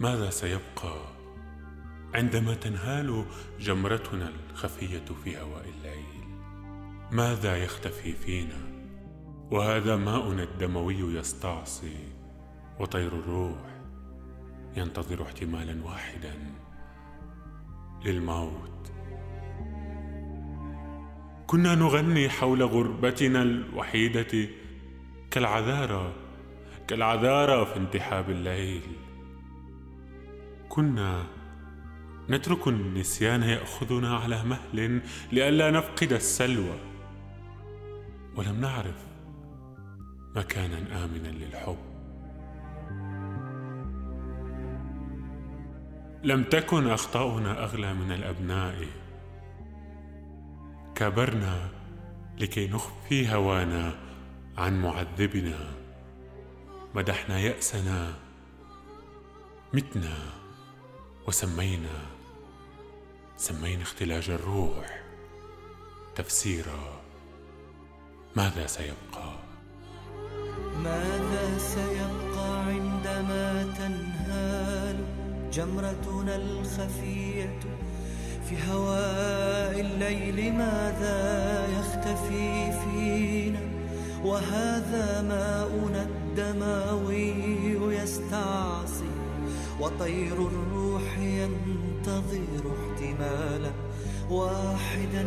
ماذا سيبقى عندما تنهال جمرتنا الخفية في هواء الليل؟ ماذا يختفي فينا؟ وهذا ماؤنا الدموي يستعصي وطير الروح ينتظر احتمالا واحدا للموت. كنا نغني حول غربتنا الوحيدة كالعذارى كالعذارى في انتحاب الليل. كنا نترك النسيان يأخذنا على مهل لئلا نفقد السلوى. ولم نعرف مكانا آمنا للحب. لم تكن أخطاؤنا أغلى من الأبناء. كبرنا لكي نخفي هوانا عن معذبنا. مدحنا يأسنا. متنا. وسمينا سمينا اختلاج الروح تفسيرا ماذا سيبقى؟ ماذا سيبقى عندما تنهال جمرتنا الخفية في هواء الليل؟ ماذا يختفي فينا؟ وهذا ماؤنا الدموي يستعصي وطير الروح ينتظر احتمالا واحدا